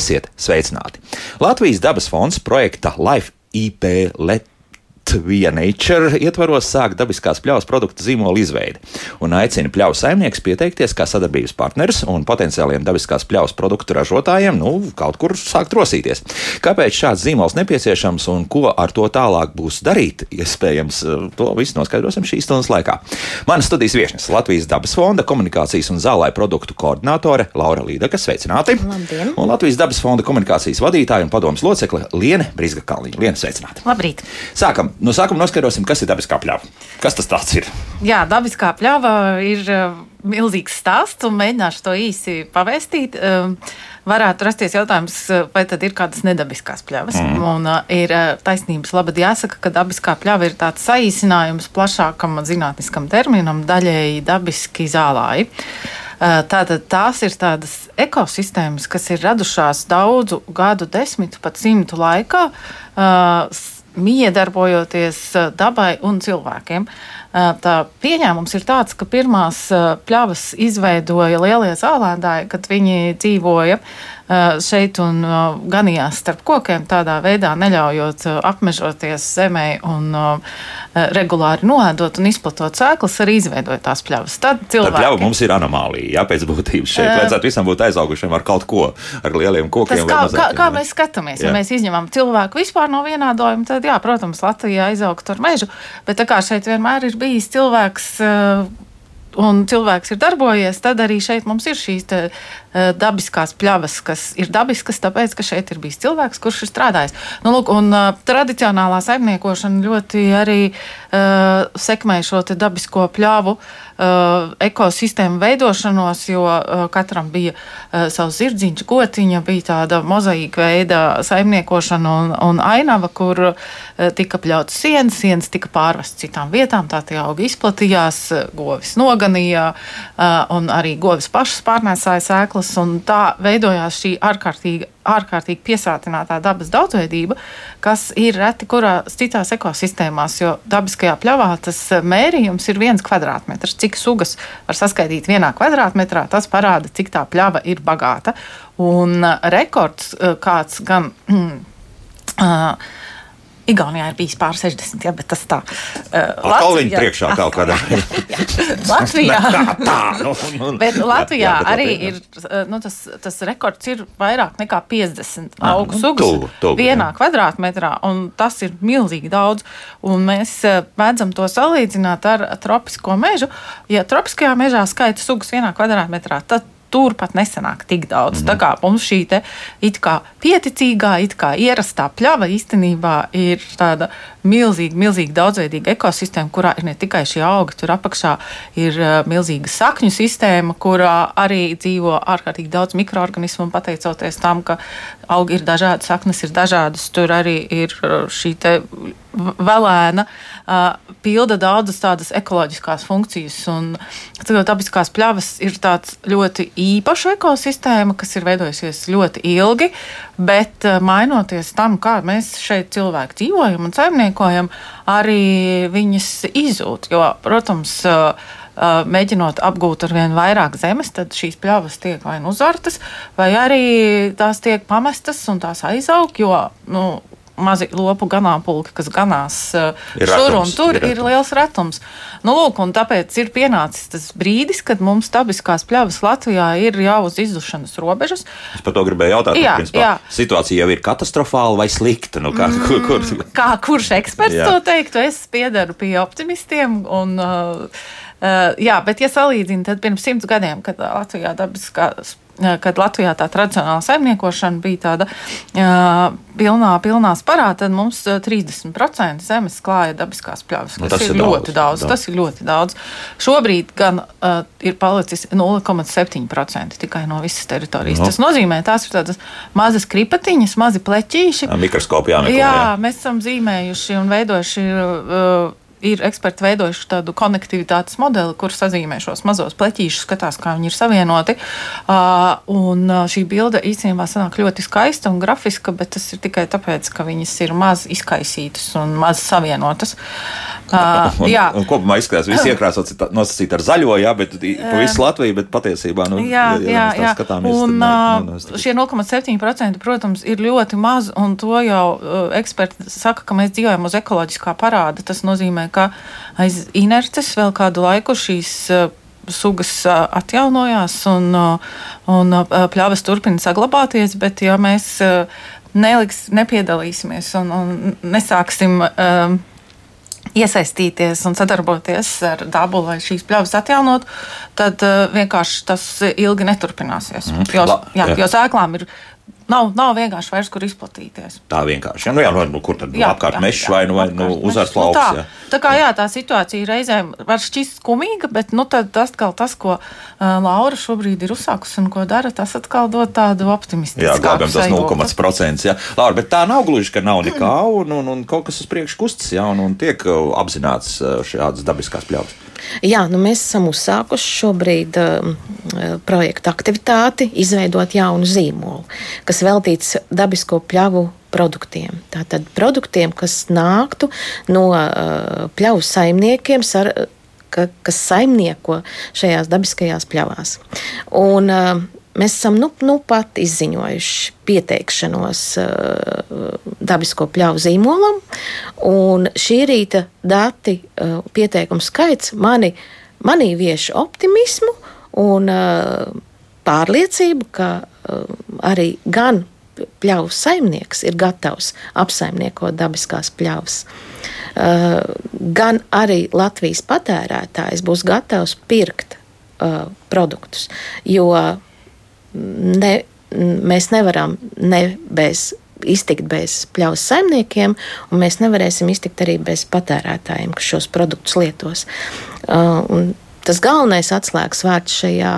Esiet sveicināti! Latvijas dabas fonds projekta Life IP Let Via Nature ietvaros sāk dabiskās pļavas produktu zīmola izveidi un aicina pļauju saimnieks pieteikties kā sadarbības partneris un potenciāliem dabiskās pļavas produktu ražotājiem nu, kaut kur sākt rosīties. Kāpēc šāds zīmols nepieciešams un ko ar to tālāk būs darīt? Iespējams, to visu noskaidrosim šīs stundas laikā. Mana studijas viesnes Latvijas dabas fonda komunikācijas un zālē produktu koordinātore Laura Līdaka. Sveicināti! Labdien! Un Latvijas dabas fonda komunikācijas vadītāja un padomas locekle Liene Brīsga Kalniņa. Liene, sveicināti! Labrīt! Sākam! No sākuma noskaidrosim, kas ir dabiskā pļava. Kas tas ir? Jā, dabiskā pļava ir uh, milzīgs stāsts, un mēģināšu to īsi pavēstīt. Uh, varētu rasties jautājums, uh, vai tad ir kādas nedabiskās pļavas. Mm. Un, uh, ir taisnības labad jāsaka, ka dabiskā pļava ir tāds saīsinājums plašākam zinātniskam terminam, daļēji dabiski zālāji. Tātad tās ir tādas ekosistēmas, kas ir radušās daudzu gadu desmitu, pat simtu laikā. Uh, miedarbojoties eh, dabai un cilvēkiem. Tā pieņēmums ir tāds, ka pirmās pļavas izveidoja lielie zālēdāji, kad viņi dzīvoja šeit un ganījās starp kokiem, tādā veidā neļaujot apmežoties zemē un regulāri noēdot un izplatot sēklas, arī izveidot tās pļavas. Tad cilvēki... Tā pļava mums ir anomālija, jā, pēc būtības šeit vajadzētu visam būt aizaugušiem ar kaut ko, ar lieliem kokiem. Tas kā, kā, kā mēs skatāmies, jā. ja mēs izņemam cilvēku vispār no vienādojuma, tad, jā, protams, Latvijā izaugt ar mežu, bet tā kā šeit vienmēr ir bijis cilvēks, un cilvēks ir darbojies, tad arī šeit mums ir šīs dabiskās pļavas, kas ir dabiskas, tāpēc, ka šeit ir bijis cilvēks, kurš ir strādājis. Nu, lūk, un, uh, tradicionālā saimniekošana ļoti arī uh, sekmē šo dabisko pļavu uh, ekosistēmu veidošanos, jo uh, katram bija uh, savs zirdziņš, gotiņa, bija tāda mozaīka veida saimniekošana un, un ainava, kur uh, tika pļauts sienas, sienas tika pārvestas citām vietām, tā tie augi izplatījās, govis noganīja, un arī govis pašas pārnēsāja sēklas. Tā veidojās šī ārkārtīgi, ārkārtīgi piesātinātā dabas daudzveidība, kas ir reti kurās citās ekosistēmās, jo dabiskajā pļavā tas mērījums ir viens kvadrātmetrs. Cik sugas var saskaitīt vienā kvadrātmetrā, tas parāda, cik tā pļava ir bagāta. Un rekords kāds gan. Uh, Igaunijā ir bijis pār 60, ja, bet tas tā. Uh, Latvijā priekšā kaut kādā. Latvijā. tā, nu, nu, bet Latvijā jā, bet arī Latvijā. ir, nu, tas, tas rekords ir vairāk nekā 50 ah, augu sugas tuvu, tuvu, vienā jā. kvadrātmetrā, un tas ir milzīgi daudz. Un mēs mēdzam to salīdzināt ar tropisko mežu. Ja tropiskajā mežā skaita sugas vienā kvadrātmetrā, tad tur pat nesanāk tik daudz. Mm -hmm. Tā kā mums šī te, kā pieticīgā, it kā ierastā pļava īstenībā ir tāda milzīga, milzīga daudzveidīga ekosistēma, kurā ir ne tikai šie augi, tur apakšā ir uh, milzīga sakņu sistēma, kurā arī dzīvo ārkārtīgi daudz mikroorganismu, un pateicoties tam, ka augi ir dažādi, saknes ir dažādas, tur arī ir šī velēna uh, pilda daudzas tādas ekoloģiskās funkcijas. Un dabiskās pļavas ir tāds ļoti īpaša ekosistēma, kas ir veidojusies ļoti ilgi, bet uh, mainoties tam, kā mēs šeit cilvēki dzīvojam un saimniekojam, arī viņas izzūd. Jo, protams, uh, mēģinot apgūt ar vien vairāk zemes, tad šīs pļavas tiek vai nu uzvartas, vai arī tās tiek pamestas un tās aizaug, jo nu, mazi lopu ganāmpulki, kas ganās ir šur retums, un tur, ir, ir liels retums. Nu, lūk, tāpēc ir pienācis tas brīdis, kad mums dabiskās pļavas Latvijā ir jau uz izdušanas robežas. Es par to gribēju jautāt. Jā, principā, jā. Situācija jau ir katastrofāla vai slikta? Nu, kā, kur, kur? Mm, kā kurš eksperts jā. to teiktu? Es piedaru pie optimistiem. Un, uh, Uh, jā, bet, ja salīdzinu, tad pirms simts gadiem, kad Latvijā dabiskās kad Latvijā tā tradicionāla saimniekošana bija tāda uh, pilnā, pilnā sparā, tad mums 30% zemes klāja dabiskās pļavas. Nu, tas ir, ir ļoti daudz, daudz. Tas ir ļoti daudz. Šobrīd gan uh, ir palicis 0,7% tikai no visas teritorijas. No. Nu. Tas nozīmē, tās ir tādas mazas kripatiņas, mazi pleķīši. Mikroskopijā. Jā, jā, mēs esam zīmējuši un veidojuši. Uh, ir eksperti veidojuši tādu konektivitātes modeli, kur sazīmē šos mazos pleķīšus, skatās, kā viņi ir savienoti. Uh, un šī bilde īstenībā sanāk ļoti skaista un grafiska, bet tas ir tikai tāpēc, ka viņas ir maz izkaisītas un maz savienotas. Uh, un, un kopumā izskatās, ka viss iekrāsots nosacīt ar zaļo, jā, bet pa visu Latviju, bet patiesībā, nu, jā, jā, jā, jā. skatāmies. Un tad, ne, nu, šie 0,7%, protams, ir ļoti maz, un to jau uh, eksperti saka, ka mēs dzīvojam uz ekoloģiskā parāda. Tas nozīmē, ka aiz inerces vēl kādu laiku šīs uh, sugas atjaunojās un, un pļavas turpina saglabāties, bet ja mēs neliks, nepiedalīsimies un, un nesāksim um, iesaistīties un sadarboties ar dabu, lai šīs pļavas atjaunotu, tad uh, vienkārši tas ilgi neturpināsies. Mm. Jo, jā, jo sēklām ir Nav, nav vienkārši vairs, kur izplatīties. Tā vienkārši. Ja, nu, jā, nu, nu, kur tad jā, apkārt mežs vai, nu, vai nu, uzvars lauks? Nu, tā, jā. tā kā jā, tā situācija reizēm var šķist skumīga, bet nu, tad atkal tas, ko uh, Laura šobrīd ir uzsākusi un ko dara, tas atkal dod tādu optimistisku. Jā, glābjam tas 0,5%. Jā. Laura, bet tā nav gluži, ka nav nekā un, un, un kaut kas uz priekšu kustas, jā, un, un tiek apzināts šādas dabiskās pļavas. Jā, nu mēs esam uzsākuši šobrīd uh, projekta aktivitāti, izveidot jaunu zīmolu, kas veltīts dabisko pļavu produktiem. Tātad produktiem, kas nāktu no uh, pļavu saimniekiem, sar, ka, kas saimnieko šajās dabiskajās pļavās. Un, uh, Mēs esam nu, nu pat izziņojuši pieteikšanos uh, dabisko pļauju zīmolam, un šī rīta dati, uh, pieteikumu skaits mani, manī vieš optimismu un uh, pārliecību, ka uh, arī gan pļauju saimnieks ir gatavs apsaimniekot dabiskās pļavas. Uh, gan arī Latvijas patērētājs būs gatavs pirkt uh, produktus. Jo ne, mēs nevaram ne bez iztikt bez pļaus saimniekiem, un mēs nevarēsim iztikt arī bez patērētājiem, kas šos produktus lietos. Uh, tas galvenais atslēgas vārds šajā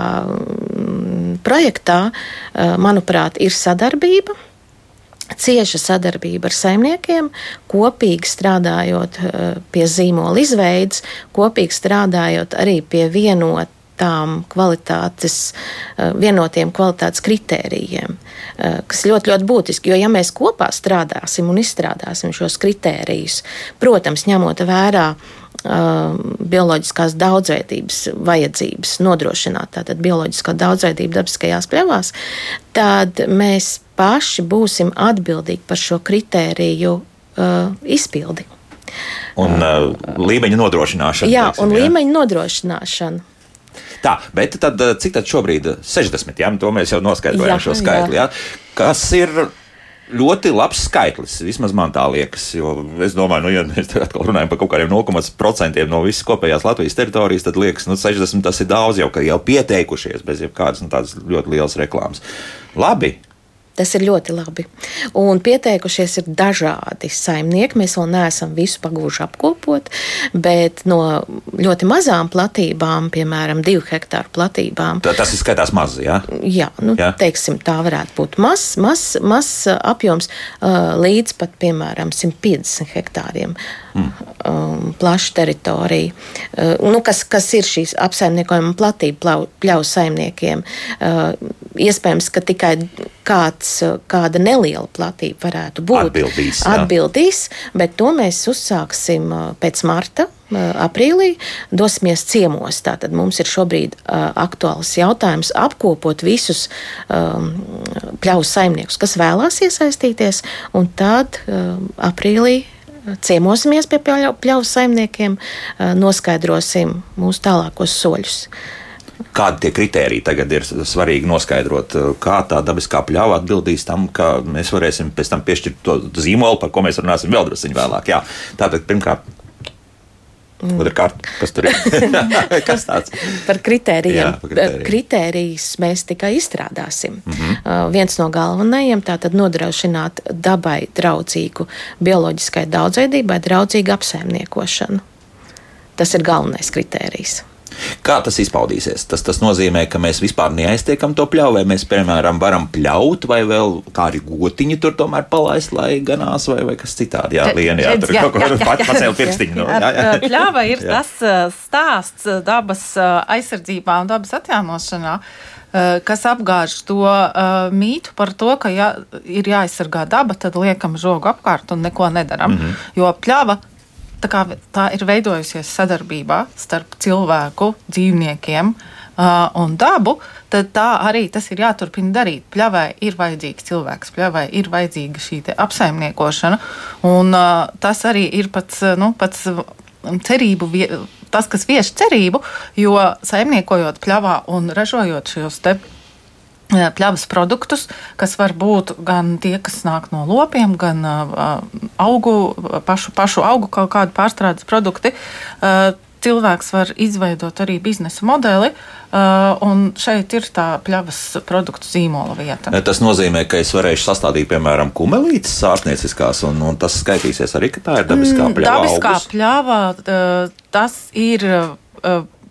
projektā, uh, manuprāt, ir sadarbība. Cieša sadarbība ar saimniekiem, kopīgi strādājot uh, pie zīmola izveides, kopīgi strādājot arī pie vienota tām kvalitātes, eh, vienotiem kvalitātes kritērijiem, eh, kas ļoti, ļoti būtiski. Jo, ja mēs kopā strādāsim un izstrādāsim šos kritērijus, protams, ņemot vērā uh, bioloģiskās daudzveidības vajadzības nodrošināt tātad bioloģisko daudzveidību dabiskajās pļavās, tad mēs paši būsim atbildīgi par šo kritēriju uh, izpildi. Un uh, līmeņa nodrošināšana. Jā, teiksim, un jā. līmeņa nodrošināšana. Tā, bet tad, eh, cik tad šobrīd 60, jā, to mēs jau noskaidrojām jā, šo skaitli, jā. jā. Kas ir ļoti labs skaitlis. Vismaz man tā liekas. Jo es domāju, nu, ja mēs atkal runājam par kaut kādiem 0,5% no visas kopējās Latvijas teritorijas, tad liekas, ka nu, 60 tas ir daudz jau, ka jau pieteikušies bez jebkādas nu, ļoti lielas reklāmas. Labi, Tas ir ļoti labi. Un pieteikušies ir dažādi saimnieki. Mēs vēl neesam visu pagūši apkopot, bet no ļoti mazām platībām, piemēram, divu hektāru platībām. Tā, tas ir skaitās maz, jā? Jā, nu, jā. Teiksim, tā varētu būt mazs maz, maz apjoms līdz pat, piemēram, 150 hektāriem. Um, plaša teritorija, uh, nu, kas, kas ir šīs apsaimniekojuma platība pļauju saimniekiem. Uh, iespējams, ka tikai kāds, kāda neliela platība varētu būt. Atbildīs, atbildīs bet to mēs uzsāksim uh, pēc marta. Uh, aprīlī dosimies ciemos. Tātad mums ir šobrīd uh, aktuāls jautājums apkopot visus um, pļauju saimniekus, kas vēlās iesaistīties, un tad um, aprīlī ciemosimies pie pļauju saimniekiem, noskaidrosim mūsu tālākos soļus. Kādi tie kriteriji tagad ir svarīgi noskaidrot, kā tā dabiskā pļāva atbildīs tam, ka mēs varēsim pēc tam piešķirt to zīmolu, par ko mēs runāsim vēl drusku vēlāk. Jā. Tātad, pirmkārt, Mm. Otrakārt, kas tur ir? kas tāds? par kritērijiem. Jā, par kritēriju. Kritērijus mēs tikai izstrādāsim. Mm -hmm. uh, viens no galvenajiem - nodrošināt dabai draudzīgu, bioloģiskai daudzveidībai draudzīgu apsaimniekošanu. Tas ir galvenais kritērijs. Kā tas izpaudīsies? Tas, tas nozīmē, ka mēs vispār neaiztiekam to pļauju, vai mēs, piemēram, varam pļaut, vai vēl kādi gotiņi tur tomēr palaist, lai ganās, vai, vai kas citādi. Jā, Liena, jā, tur jā, kaut ko pat pacēl pirkstiņu. No, jā, jā. Pļāva ir jā. tas stāsts dabas aizsardzībā un dabas atjaunošanā kas apgāž to uh, mītu par to, ka ja ir jāaizsargā daba, tad liekam žogu apkārt un neko nedaram. Mm -hmm. Jo pļāva tā, kā, tā ir veidojusies sadarbībā starp cilvēku, dzīvniekiem. Uh, un dabu, tad tā arī tas ir jāturpina darīt. Pļavai ir vajadzīgs cilvēks, pļavai ir vajadzīga šī apsaimniekošana. Un, uh, tas arī ir pats, nu, pats cerību, tas, kas vieš cerību, jo saimniekojot pļavā un ražojot šos te pļavas produktus, kas var būt gan tie, kas nāk no lopiem, gan augu, pašu, pašu augu kaut kādu pārstrādes produkti. Cilvēks var izveidot arī biznesa modeli, un šeit ir tā pļavas produktu zīmola vieta. Tas nozīmē, ka es varēšu sastādīt, piemēram, kumelītes sārstnieciskās, un, un tas skaitīsies arī, ka tā ir dabiskā mm, pļava. Dabiskā augus. pļava, tas ir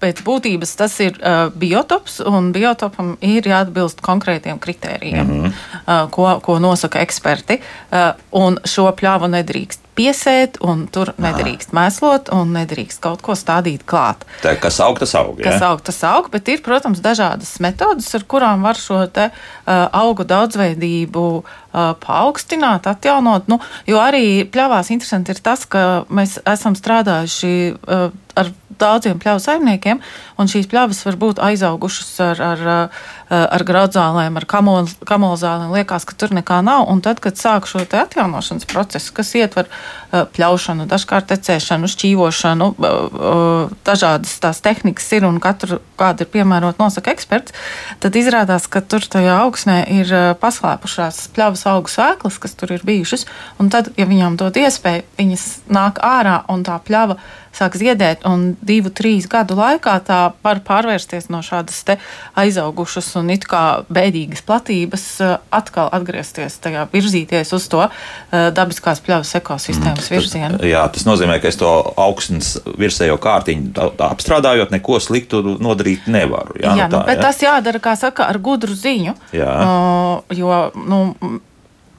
pēc būtības tas ir uh, biotops, un biotopam ir jāatbilst konkrētiem kritērijiem, mm -hmm. uh, ko, ko nosaka eksperti. Uh, un šo pļāvu nedrīkst piesēt, un tur nedrīkst mēslot, un nedrīkst kaut ko stādīt klāt. Tā, kas aug, tas aug. Ja? Kas aug, tas aug, bet ir, protams, dažādas metodas, ar kurām var šo te, uh, augu daudzveidību uh, paaugstināt, atjaunot. Nu, jo arī pļāvās interesanti ir tas, ka mēs esam strādājuši uh, ar daudziem pļauju saimniekiem, un šīs pļavas var būt aizaugušas ar, ar, ar graudzālēm, ar kamolzālēm. Liekas, ka tur nekā nav. Un tad, kad sāk šo atjaunošanas procesu, kas ietver pļaušanu, dažkārt tecēšanu, šķīvošanu, dažādas tās tehnikas ir un katru kādu ir piemērot nosaka eksperts, tad izrādās, ka tur tajā augsnē ir paslēpušās pļavas augu sēklas, kas tur ir bijušas, un tad, ja viņām dod iespēju, viņas nāk ārā un tā pļava sāk ziedēt, un divu, trīs gadu laikā tā var pārvērsties no šādas aizaugušas un it kā bēdīgas platības, atkal atgriezties tajā, virzīties uz to dabiskās pļavas ekosistēmas mm, virzienu. Jā, tas nozīmē, ka es to augstnes virsējo kārtiņu tā, tā apstrādājot, neko sliktu nodarīt nevaru. Jā, jā nu tā, nu, bet jā? tas jādara, kā saka, ar gudru ziņu. Jā. Uh, jo, nu,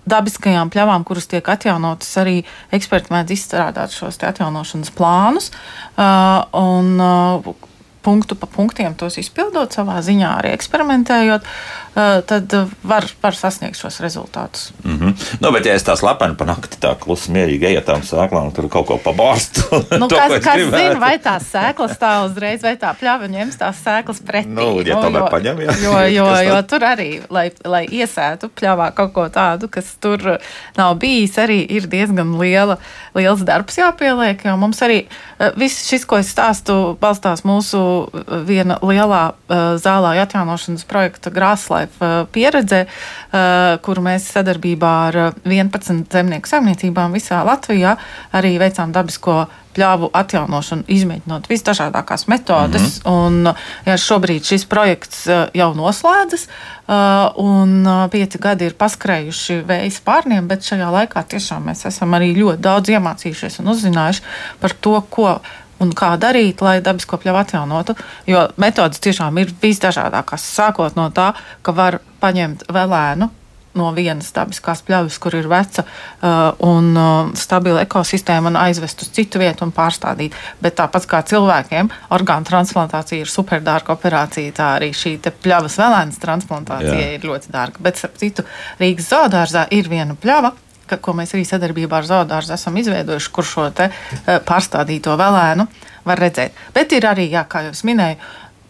dabiskajām pļavām, kuras tiek atjaunotas, arī eksperti mēdz izstrādāt šos atjaunošanas plānus. Uh, un, uh, punktu pa punktiem tos izpildot, savā ziņā arī eksperimentējot, tad var, var sasniegt šos rezultātus. Mm -hmm. nu, bet, ja es tā slepeni pa nakti tā klusi mierīgi eju tām sēklām, tur kaut ko pabārstu. nu, to, kas kas zina, vai tās sēklas tā uzreiz, vai tā pļava ņems tās sēklas pretī. Nu, ja nu, tomēr paņem, jā. Jo, jo, jo tur arī, lai, lai iesētu pļavā kaut ko tādu, kas tur nav bijis, arī ir diezgan liela, liels darbs jāpieliek, jo mums arī eh, viss šis, ko es stāstu, balstās mūsu viena lielā zālāja atjaunošanas projekta Grāslaifa uh, pieredze, uh, kuru mēs sadarbībā ar 11 zemnieku saimniecībām visā Latvijā arī veicām dabisko pļāvu atjaunošanu, izmēģinot visdažādākās metodes. Mm -hmm. un, ja šobrīd šis projekts jau noslēdzas, un pieci gadi ir paskrējuši vējas pārniem, bet šajā laikā tiešām mēs esam arī ļoti daudz iemācījušies un uzzinājuši par to, ko un kā darīt, lai dabisko pļavu atjaunotu. Jo metodas tiešām ir visdažādākās. Sākot no tā, ka var paņemt vēlēnu no vienas dabiskās pļavas, kur ir veca uh, un uh, stabila ekosistēma, un aizvest uz citu vietu un pārstādīt. Bet tāpat kā cilvēkiem, orgānu transplantācija ir superdārga operācija, tā arī šī pļavas vēlēnas transplantācija Jā. ir ļoti dārga. Bet, ap citu, Rīgas zoodārzā ir viena pļava, ka, ko mēs arī sadarbībā ar Zoodārzu esam izveidojuši, kur šo te, eh, pārstādīto vēlēnu var redzēt. Bet ir arī, jā, kā jau minēju,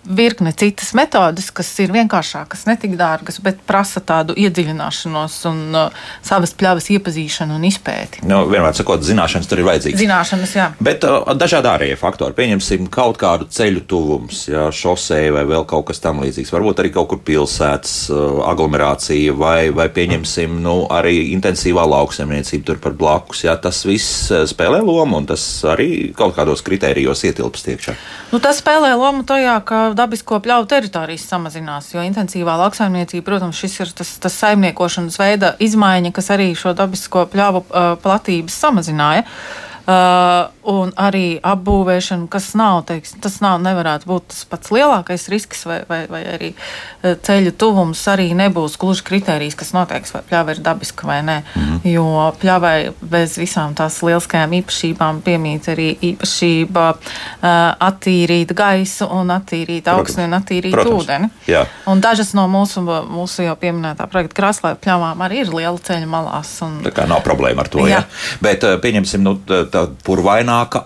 virkne citas metodes, kas ir vienkāršākas, netik dārgas, bet prasa tādu iedziļināšanos un uh, savas pļavas iepazīšanu un izpēti. Nu, vienmēr sakot, zināšanas tur ir vajadzīgas. Zināšanas, jā. Bet uh, dažādi ārējie faktori. Pieņemsim kaut kādu ceļu tuvums, jā, šoseja vai vēl kaut kas tam līdzīgs. Varbūt arī kaut kur pilsētas uh, aglomerācija vai, vai pieņemsim nu, arī intensīvā lauksaimniecība tur par blakus. Jā, tas viss uh, spēlē lomu un tas arī kaut kādos kritērijos ietilpst iekšā. Nu, tas spēlē lomu tajā, ka dabisko pļauju teritorijas samazinās, jo intensīvā lauksaimniecība, protams, šis ir tas, tas saimniekošanas veida izmaiņa, kas arī šo dabisko pļauju uh, platības samazināja. Uh, Uh, un arī apbūvēšana, kas nav, teiks, tas nav, nevarētu būt tas pats lielākais risks, vai, vai, vai arī uh, ceļu tuvums arī nebūs gluži kriterijs, kas noteiks, vai pļava ir dabiska vai nē. Mm. Jo pļavai bez visām tās lieliskajām īpašībām piemīt arī īpašība uh, attīrīt gaisu un attīrīt augsni un attīrīt Protams. ūdeni. Jā. Un dažas no mūsu, mūsu jau pieminētā projekta krāslaiva pļavām arī ir liela ceļa malās. Un... Tā kā nav problēma ar to, jā. jā. Bet pieņemsim, nu, tā purvaināka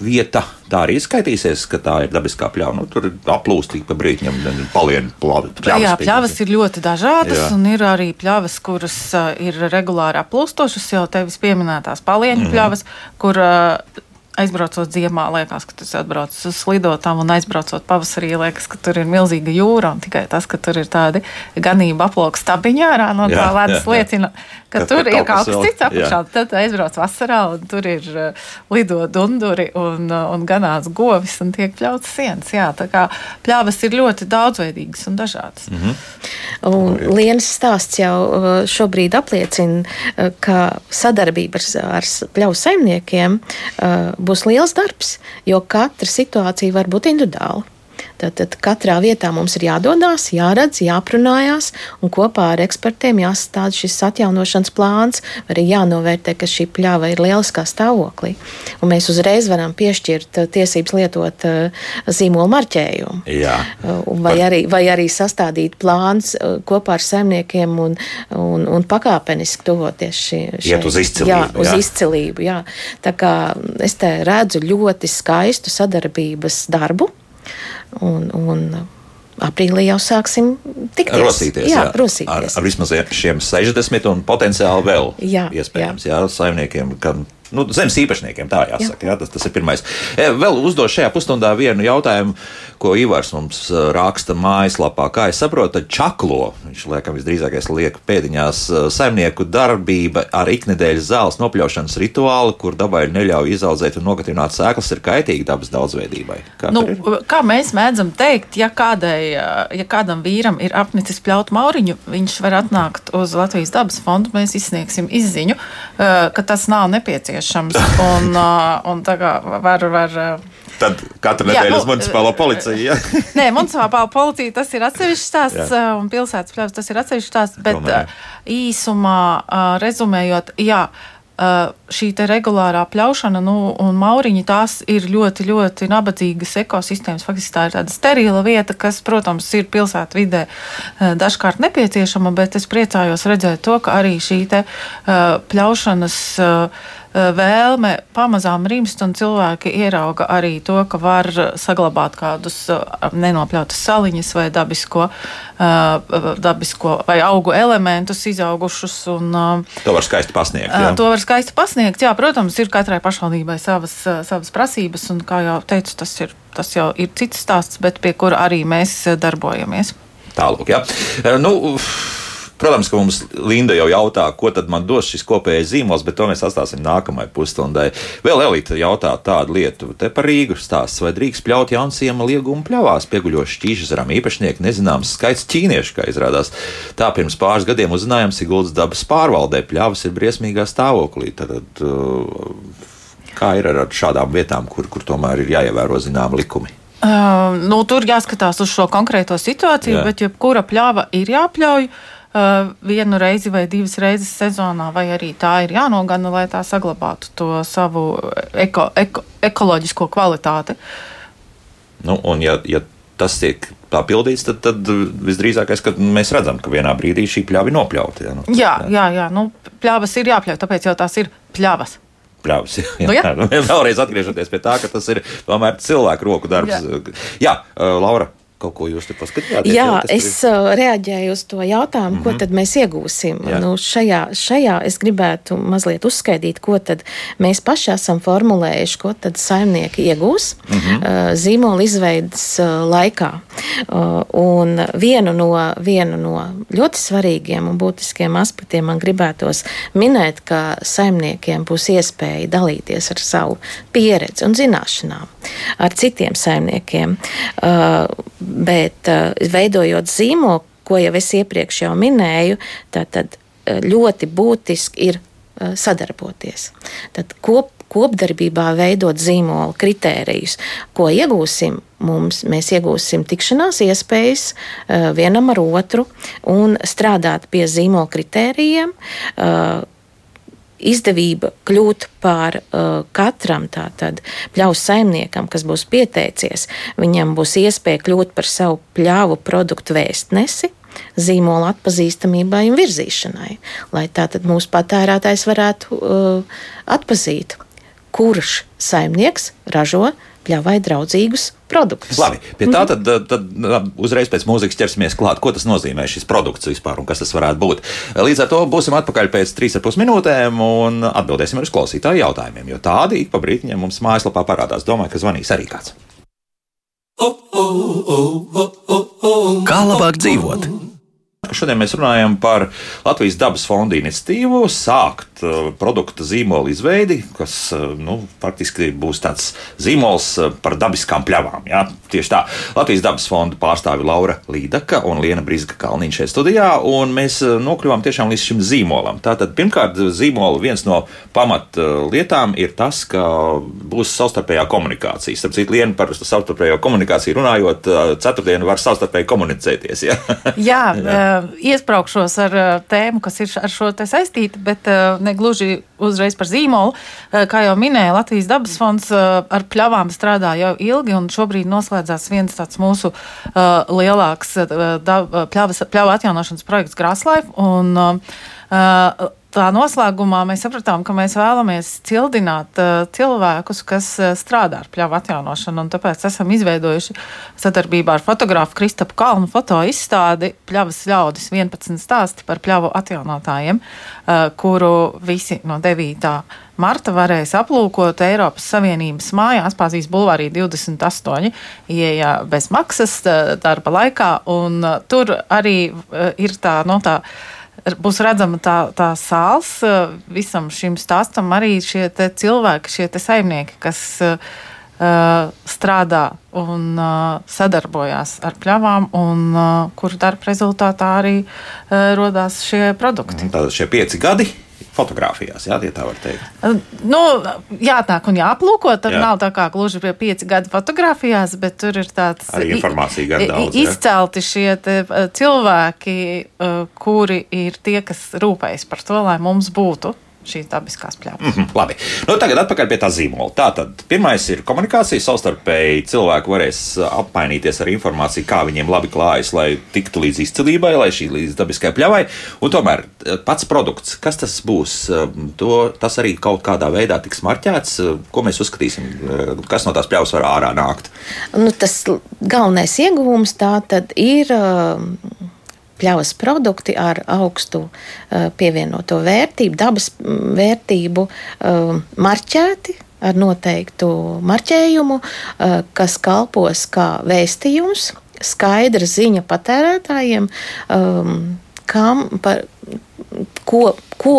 vieta. Tā arī skaitīsies, ka tā ir dabiskā pļāva. Nu, tur aplūst pa brīdim, palien pļāvas. Jā, pļāvas ir ļoti dažādas, Jā. un ir arī pļāvas, kuras ir regulāri aplūstošas, jau tevis pieminētās palieņu mm -hmm. pļāvas, kur aizbraucot ziemā, liekas, ka tas atbrauc uz lidotām, un aizbraucot pavasarī, liekas, ka tur ir milzīga jūra. Tikai tas, ka tur ir tādi ganība aploks stabiņā ārā no tā ledus liecina, ka, ka tur ir kaut kas cits apakšā. Tad aizbrauc vasarā, un tur ir uh, lido dunduri un, uh, un ganās govis un tiek pļauts sienas. Jā, tā kā pļāvas ir ļoti daudzveidīgas un dažādas. Mm -hmm. Un Lienas stāsts jau uh, šobrīd apliecina, ka sadarbība ar, ar pļauju saimniekiem būs liels darbs, jo katra situācija var būt individuāla. Tātad katrā vietā mums ir jādodas, jāredz, jāprunājās, un kopā ar ekspertiem jāsastāda šis atjaunošanas plāns, arī jānovērtē, ka šī pļāva ir lieliskā stāvoklī. Un mēs uzreiz varam piešķirt uh, tiesības lietot uh, zīmola marķējumu. Jā. Uh, vai, arī, vai arī sastādīt plāns kopā ar saimniekiem un, un, un pakāpeniski tuvoties šī, šai, Iet uz izcilību. Jā, uz jā. izcilību jā. Tā kā es te redzu ļoti skaistu sadarbības darbu. Un, un aprīlī jau sāksim tikties. Rosīties, jā, jā. Rosīties. Ar, ar vismaz šiem 60 un potenciāli vēl jā, iespējams jā. Jā, saimniekiem, kad nu, zemes īpašniekiem. Tā jāsaka, jā. Jā, tas, tas ir pirmais. E, vēl uzdot šajā pusstundā vienu jautājumu, ko Ivars mums e, raksta mājaslapā. Kā es saprotu, čaklo, viņš liekam visdrīzākais liek pēdiņās, e, saimnieku darbība ar iknedēļas zāles nopļaušanas rituālu, kur dabai neļauj izaudzēt un nogatināt sēklas, ir kaitīga dabas daudzveidībai. Kā, nu, kā mēs mēdzam teikt, ja, kādai, ja kādam vīram ir apnicis pļaut mauriņu, viņš var atnākt uz Latvijas dabas fondu, mēs izsniegsim izziņu, ka tas nav nepieciešams nepieciešams. Un, uh, un tā kā var. var uh, Tad katru nedēļu jā, uz nu, municipālo policiju. Ja? Nē, municipālā policija tas ir atsevišķs stāsts, jā. un pilsētas pļavas tas ir atsevišķs stāsts. Bet Domāju. īsumā, rezumējot, jā šī regulārā pļaušana nu, un mauriņi tās ir ļoti, ļoti nabadzīgas ekosistēmas. Faktiski tā ir tāda sterila vieta, kas, protams, ir pilsētā vidē dažkārt nepieciešama, bet es priecājos redzēt to, ka arī šī te, pļaušanas vēlme pamazām rimst, un cilvēki ierauga arī to, ka var saglabāt kādus nenopļautus saliņus vai dabisko, dabisko vai augu elementus izaugušus. Un, to var skaisti pasniegt. Jā. To var skaisti pasniegt. Jā, protams, ir katrai pašvaldībai savas, savas prasības, un, kā jau teicu, tas, ir, tas jau ir cits stāsts, bet pie kura arī mēs darbojamies. Tālāk, jā. Nu, Protams, ka mums Linda jau jautā, ko tad man dos šis kopējais zīmols, bet to mēs atstāsim nākamajai pusstundai. Vēl Elīte jautā tādu lietu, te par Rīgu stāsts, vai drīkst pļaut jaunsiem liegumu pļavās, pieguļoši šķīšas zaram īpašnieki, nezināms skaits ķīniešu, kā izrādās. Tā pirms pāris gadiem uzzinājām Siguldas dabas pārvaldē, pļavas ir briesmīgā stāvoklī. Tad, uh, kā ir ar šādām vietām, kur, kur tomēr ir jāievēro zinām likumi? Uh, nu, tur jāskatās uz šo konkrēto situāciju, Jā. bet jebkura pļāva ir jāpļauj. Uh, uh, vienu reizi vai divas reizes sezonā, vai arī tā ir jānogana, lai tā saglabātu to savu eko, eko, ekoloģisko kvalitāti. Nu, un, ja, ja tas tiek tā pildīts, tad, tad visdrīzākais, ka mēs redzam, ka vienā brīdī šī pļāva ir nopļauta. Ja, nu, jā, jā, jā nu, pļāvas ir jāpļauj, tāpēc jau tās ir pļāvas. Pļāvs, jā, nu, jā. Nu, vēlreiz atgriežoties pie tā, ka tas ir tomēr cilvēku roku darbs. Jā, jā uh, Laura. Kaut ko jūs te paskatījāties? Jā, jā es ir... Uh, reaģēju uz to jautājumu, mm -hmm. ko mhm. tad mēs iegūsim. Jā. Nu, šajā, šajā es gribētu mazliet uzskaidīt, ko tad mēs paši esam formulējuši, ko tad saimnieki iegūs mm -hmm. zīmola izveidas uh, laikā. Un vienu no, vienu no ļoti svarīgiem un būtiskiem aspektiem man gribētos minēt, ka saimniekiem būs iespēja dalīties ar savu pieredzi un zināšanām ar citiem saimniekiem Bet uh, veidojot zīmogu, ko jau es iepriekš jau minēju, tad uh, ļoti būtiski ir uh, sadarboties. Tad kop, kopdarbībā veidot zīmola kritērijus, ko iegūsim. Mums, mēs iegūsim tikšanās iespējas vienam ar otru un strādāt pie zīmola kritērijiem, izdevība kļūt par uh, katram tātad pļaus saimniekam, kas būs pieteicies, viņam būs iespēja kļūt par savu pļāvu produktu vēstnesi, zīmola atpazīstamībai un virzīšanai, lai tātad mūsu patērētājs varētu uh, atpazīt kurš saimnieks ražo pļavai draudzīgus produktus. Labi, pie tā tad, tad, tad uzreiz pēc mūzikas ķersimies klāt, ko tas nozīmē šis produkts vispār un kas tas varētu būt. Līdz ar to būsim atpakaļ pēc 3,5 minūtēm un atbildēsim uz klausītāju jautājumiem, jo tādi ik pa brītiņiem mums mājaslapā parādās. Domāju, ka zvanīs arī kāds. Kā labāk dzīvot? Šodien mēs runājam par Latvijas dabas fonda iniciatīvu, sākt uh, produkta zīmola izveidi, kas uh, nu, faktiski būs tāds zīmols uh, par dabiskām pļavām. Jā? Tieši tā. Latvijas dabas fonda pārstāvi Laura Līdaka un Liena Brīsga Kalniņš šeit studijā, un mēs nokļuvām tiešām līdz šim zīmolam. Tātad, pirmkārt, zīmola viens no pamat lietām ir tas, ka būs savstarpējā komunikācija. Starp citu, Liena par savstarpējo komunikāciju runājot, ceturtdienu var savstarpēji komunicēties. Jā, jā, jā iesprāgšos ar tēmu, kas ir ar šo saistīta, bet ne gluži uzreiz par zīmolu. Kā jau minēja, Latvijas dabas fonds ar pļavām strādā jau ilgi, un šobrīd noslēdzās viens tāds mūsu lielāks pļavas, pļavu atjaunošanas projekts Grāslaiv tā noslēgumā mēs sapratām, ka mēs vēlamies cildināt uh, cilvēkus, kas uh, strādā ar pļavu atjaunošanu. Tāpēc esam izveidojuši sadarbībā ar fotografu Kristapu Kalnu foto izstādi Pļavas ļaudis 11 stāsti par pļavu atjaunotājiem, uh, kuru visi no 9. Marta varēs aplūkot Eiropas Savienības mājās, Pāzijas Bulvārī 28, ieejā bez maksas darba laikā, un tur arī ir tā, no tā, būs redzama tā, tā sāls eh, visam šim stāstam, arī šie cilvēki, šie saimnieki, kas uh, strādā un uh, sadarbojās ar pļavām, un uh, kuru darba rezultātā arī uh, radās šie produkti. Tātad šie pieci gadi fotografijās, jā, ja tā var teikt. Nu, jāatnāk un jāaplūko. Tur jā. nav tā kā gluži pie pieci gadi fotografijās, bet tur ir tāds arī informācija gan daudz. Izcelti jā. šie te, cilvēki, kuri ir tie, kas rūpējas par to, lai mums būtu šīs dabiskās pļavas. Mm -hmm, labi. Nu, tagad atpakaļ pie tā zīmola. Tātad pirmais ir komunikācija. Savstarpēji cilvēki varēs apmainīties ar informāciju, kā viņiem labi klājas, lai tiktu līdz izcilībai, lai šī līdz dabiskai pļavai. Un tomēr pats produkts, kas tas būs, to, tas arī kaut kādā veidā tiks marķēts. Ko mēs uzskatīsim, kas no tās pļavas var ārā nākt? Nu, tas galvenais ieguvums tā tad ir. Uh, pļavas produkti ar augstu uh, pievienoto vērtību, dabas vērtību, uh, marķēti ar noteiktu marķējumu, uh, kas kalpos kā vēstījums, skaidra ziņa patērētājiem, um, kam, par, ko, ko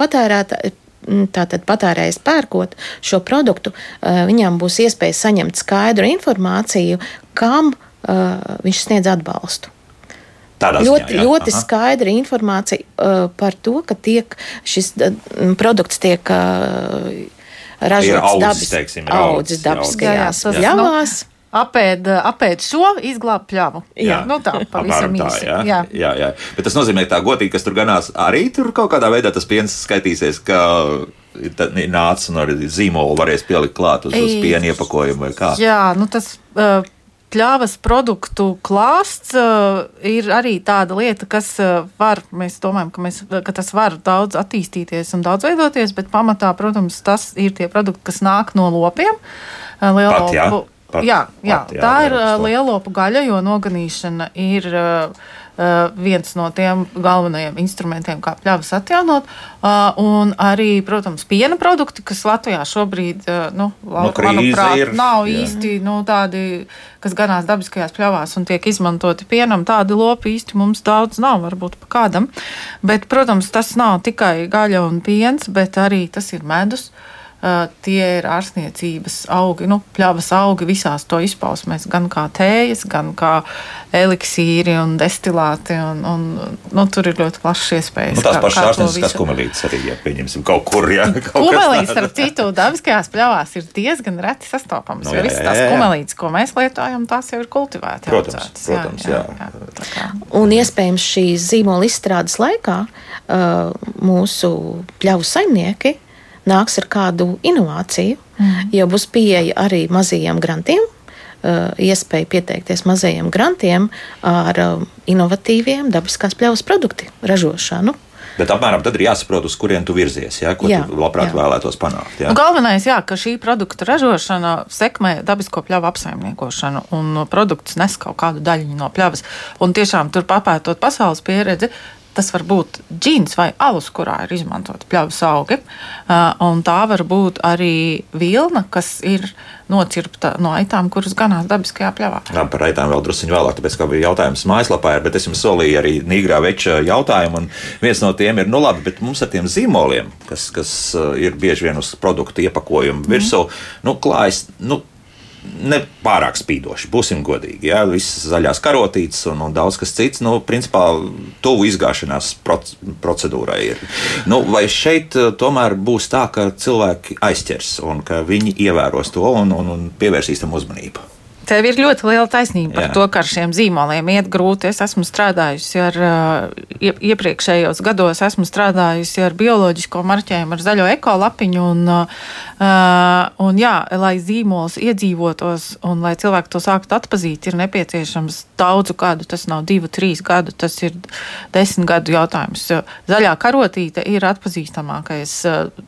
patērētāji. Tātad patērējs pērkot šo produktu, viņam būs iespēja saņemt skaidru informāciju, kam viņš sniedz atbalstu. Tādā ļoti, ziņā, jā. ļoti Aha. skaidra informācija uh, par to, ka tiek, šis uh, produkts tiek uh, ražots dabas, teiksim, audzis dabiskajās pļavās. Apēd, apēd šo izglābt pļavu. Jā, jā. Nu tā pavisam īsi. Jā. Jā. jā, jā. Bet tas nozīmē, ka tā gotīgi, kas tur ganās, arī tur kaut kādā veidā tas piens skaitīsies, ka ir nācis un arī zīmolu varēs pielikt klāt uz, uz piena iepakojumu vai kā. Jā, nu tas. Uh, pļāvas produktu klāsts uh, ir arī tāda lieta, kas uh, var, mēs domājam, ka, mēs, ka tas var daudz attīstīties un daudz veidoties, bet pamatā, protams, tas ir tie produkti, kas nāk no lopiem. Uh, Pat, jā. Pat, jā, jā, pat, jā, tā ir lielopu gaļa, jo noganīšana ir. Uh, viens no tiem galvenajiem instrumentiem, kā pļavas atjaunot. Uh, un arī, protams, piena produkti, kas Latvijā šobrīd, uh, nu, nu, manuprāt, ir, nav jā. īsti nu, tādi, kas ganās dabiskajās pļavās un tiek izmantoti pienam. Tādi lopi īsti mums daudz nav, varbūt pa kādam. Bet, protams, tas nav tikai gaļa un piens, bet arī tas ir medus. Uh, tie ir ārstniecības augi, nu, pļavas augi visās to izpausmēs, gan kā tējas, gan kā eliksīri un destilāti. Un, un, nu, tur ir ļoti plašs iespējas. Nu, tās pašas ārstnieciskās kumelītes arī, ja pieņemsim kaut kur. Ja, kumelītes, starp citu, dabiskajās pļavās ir diezgan reti sastopamas. No, nu, jā, visas tās kumelītes, ko mēs lietojam, tās jau ir kultivētas. Protams, audzētas, protams, jā. jā, jā, jā un iespējams šīs zīmola izstrādes laikā uh, mūsu pļavu saimnieki nāks ar kādu inovāciju, mm. jo būs pieeja arī mazajiem grantiem. Uh, iespēja pieteikties mazajiem grantiem ar uh, inovatīviem dabiskās pļavas produktu ražošanu. Bet apmēram tad ir jāsaprot, uz kurien tu virzies, ja, ko jā, tu labprāt jā. vēlētos panākt. Jā. Nu, galvenais, jā, ka šī produkta ražošana sekmē dabisko pļavu apsaimniekošanu, un produkts nes kaut kādu daļu no pļavas. Un tiešām tur papētot pasaules pieredzi, Tas var būt džins vai alus, kurā ir izmantota pļavas augi. Un tā var būt arī vilna, kas ir nocirpta no aitām, kuras ganās dabiskajā pļavā. Jā, par aitām vēl druskuļi vēlāk, tāpēc, ka bija jautājums mājaslapā, bet es jums solīju arī Nīgrā veča jautājumu, un viens no tiem ir, nu labi, bet mums ar tiem zīmoliem, kas, kas ir bieži vien uz produktu iepakojumu virsū, mm. nu, klājas, nu, ne pārāk spīdoši, būsim godīgi. Jā, visas zaļās karotītes un, un daudz kas cits, nu, principā, tuvu izgāšanās procedūrai ir. Nu, vai šeit eh, tomēr būs tā, ka cilvēki aizķers un ka viņi ievēros to un, un, un pievērsīs tam uzmanību? Tev ir ļoti liela taisnība par Jā. to, ka ar šiem zīmoliem iet grūti. Es esmu strādājusi ar iepriekšējos gados, esmu strādājusi ar bioloģisko marķējumu, ar zaļo ekolapiņu. Un, un jā, lai zīmols iedzīvotos un lai cilvēki to sāktu atpazīt, ir nepieciešams daudzu gadu. Tas nav divu, trīs gadu, tas ir desmit gadu jautājums. Zaļā karotīte ir atpazīstamākais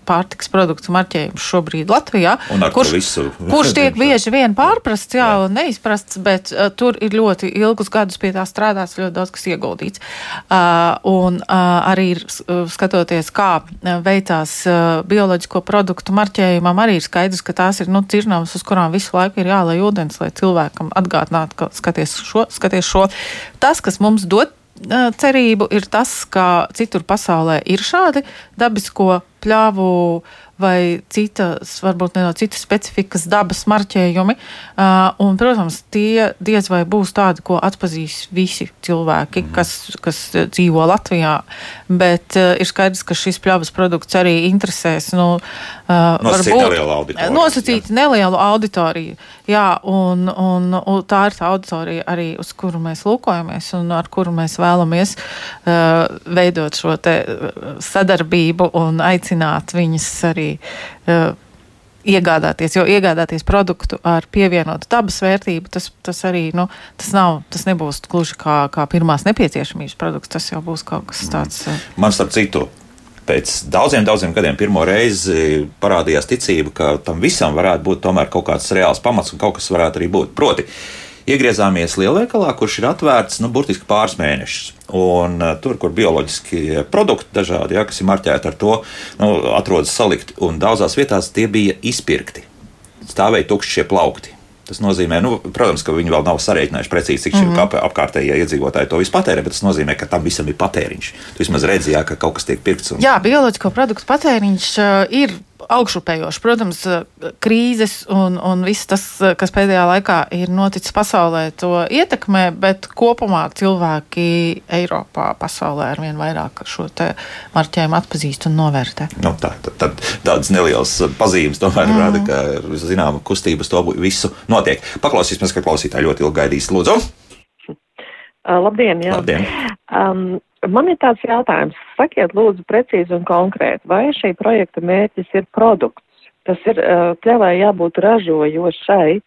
pārtiks produktu marķējums šobrīd Latvijā, kurš, kurš tiek bieži vien pārprasts. Jā, jā neizprasts, bet uh, tur ir ļoti ilgus gadus pie tā strādāts, ļoti daudz kas ieguldīts. Uh, un uh, arī ir uh, skatoties, kā uh, veicās uh, bioloģisko produktu marķējumam, arī ir skaidrs, ka tās ir nu, cirnavas, uz kurām visu laiku ir jālai ūdens, lai cilvēkam atgādinātu, ka skaties šo, skaties šo. Tas, kas mums dod uh, cerību, ir tas, ka citur pasaulē ir šādi dabisko pļāvu vai citas, varbūt ne no citas specifikas dabas marķējumi. Uh, un, protams, tie diez vai būs tādi, ko atpazīs visi cilvēki, mm. kas, kas dzīvo Latvijā. Bet uh, ir skaidrs, ka šis pļavas produkts arī interesēs. Nu, uh, nosacīt nelielu auditoriju. Nosacīt jā. nelielu auditoriju. Jā, un, un, un tā ir tā auditorija arī, uz kuru mēs lūkojamies un ar kuru mēs vēlamies uh, veidot šo sadarbību un aicināt viņus arī arī uh, iegādāties, jo iegādāties produktu ar pievienotu dabas vērtību, tas, tas arī nu, tas nav, tas nebūs gluži kā, kā pirmās nepieciešamības produkts, tas jau būs kaut kas tāds. Uh, Man starp citu. Pēc daudziem, daudziem gadiem pirmo reizi parādījās ticība, ka tam visam varētu būt tomēr kaut kāds reāls pamats un kaut kas varētu arī būt. Proti, uh, Iegriezāmies lielveikalā, kurš ir atvērts nu, burtiski pāris mēnešus. Un, uh, tur, kur bioloģiski produkti dažādi, ja, kas ir marķēti ar to, nu, atrodas salikti, un daudzās vietās tie bija izpirkti. Stāvēja tukši šie plaukti. Tas nozīmē, nu, protams, ka viņi vēl nav sarēķinājuši precīzi, cik mm -hmm. apkārtējie iedzīvotāji to visu patērē, bet tas nozīmē, ka tam visam ir patēriņš. Tu vismaz redzi, jā, ka kaut kas tiek pirkts. Un... Jā, bioloģisko produktu patēriņš uh, ir augšupējoši. Protams, krīzes un, un viss tas, kas pēdējā laikā ir noticis pasaulē, to ietekmē, bet kopumā cilvēki Eiropā, pasaulē ar vien vairāk šo marķējumu atpazīst un novērtē. Nu, tā, tad, tad tādas nelielas pazīmes tomēr mm. rada, ka zināma kustība uz to visu notiek. Paklausīsimies, ka klausītāji ļoti ilgi gaidīs. Lūdzu! Labdien! Jā. labdien. Um, Man ir tāds jautājums, sakiet lūdzu precīzi un konkrēti, vai šī projekta mērķis ir produkts? Tas ir pļavai jābūt ražojošai,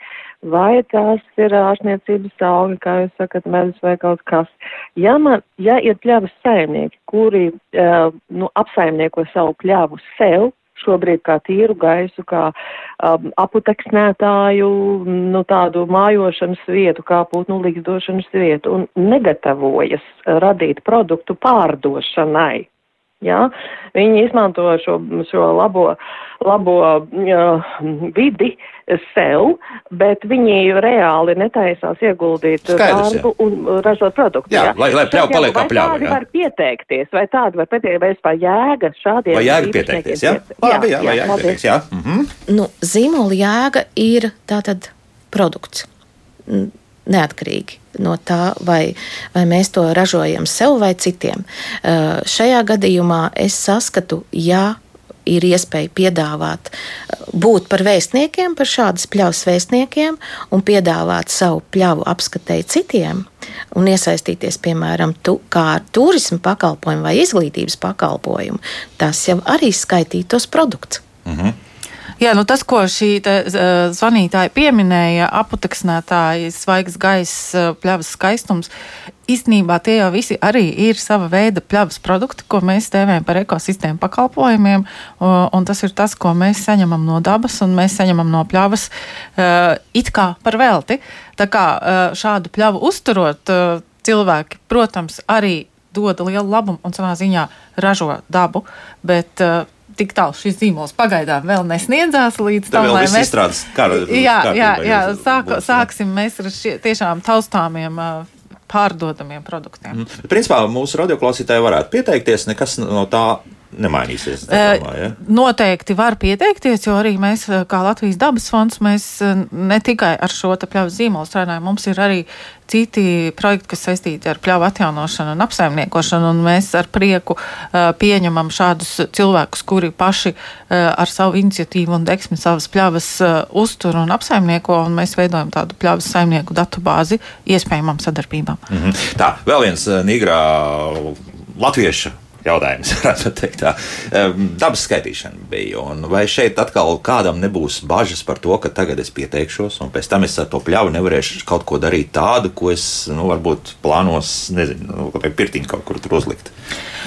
vai tās ir ārstniecības augi, kā jūs sakat, medus vai kaut kas. Ja, man, ja ir pļavas saimnieki, kuri nu, apsaimnieko savu pļavu sev, šobrīd kā tīru gaisu, kā um, aputeksnētāju, nu, tādu mājošanas vietu, kā putnu likdošanas vietu un negatavojas radīt produktu pārdošanai. Ja? Viņi izmanto šo, šo labo, labo uh, vidi sev, bet viņi reāli netaisās ieguldīt Skaidrs, darbu jā. un ražot produktu. Jā, jā. lai, lai pļauj paliek kā pļauj. Tādi jā. var pieteikties, vai tādi var pieteikties, vai vispār jēga šādiem. Vai jēga pieteikties, jā? Labi, jā, jā, jā, jā, pieteikties, jā. Mhm. Nu, zīmola jēga ir tātad produkts neatkarīgi no tā, vai, vai mēs to ražojam sev vai citiem. Uh, šajā gadījumā es saskatu, ja ir iespēja piedāvāt, būt par vēstniekiem, par šādas pļavas vēstniekiem un piedāvāt savu pļavu apskatēji citiem un iesaistīties, piemēram, tu, kā ar turismu pakalpojumu vai izglītības pakalpojumu, tas jau arī skaitītos produkts. -hmm. Jā, nu tas, ko šī te, uh, zvanītāja pieminēja, aputeksnētāji, svaigs gaiss, uh, pļavas skaistums, īstenībā tie jau visi arī ir sava veida pļavas produkti, ko mēs dēvējam par ekosistēmu pakalpojumiem. Un tas ir tas, ko mēs saņemam no dabas, un mēs saņemam no pļavas uh, it kā par velti. Tā kā šādu pļavu uzturot, cilvēki, protams, arī dod lielu labumu un savā ziņā ražo dabu. Bet, uh, tik tālu šis zīmols pagaidām vēl nesniedzās līdz tam, lai mēs izstrādājam kara. Jā, jā, jā sāk, sāksim mēs ar šie, tiešām taustāmiem pārdodamiem produktiem. Mm. Principā mūsu radioklausītāji varētu pieteikties, nekas no tā nemainīsies. Domā, ja? Noteikti var pieteikties, jo arī mēs, kā Latvijas dabas fonds, mēs ne tikai ar šo pļauju zīmolu strādājam, mums ir arī citi projekti, kas saistīti ar pļauju atjaunošanu un apsaimniekošanu, un mēs ar prieku pieņemam šādus cilvēkus, kuri paši ar savu iniciatīvu un deksmi savas pļavas uztur un apsaimnieko, un mēs veidojam tādu pļavas saimnieku datubāzi iespējamām sadarbībām. Mm -hmm. Tā, vēl viens Nīgrā latviešu jautājums, varētu teikt tā. Dabas skaitīšana bija. Vai šeit atkal kādam nebūs bažas par to, ka tagad es pieteikšos, un pēc tam es ar to pļauju nevarēšu kaut ko darīt tādu, ko es, nu, varbūt plānos, nezinu, nu, vai pirtiņu kaut kur tur uzlikt?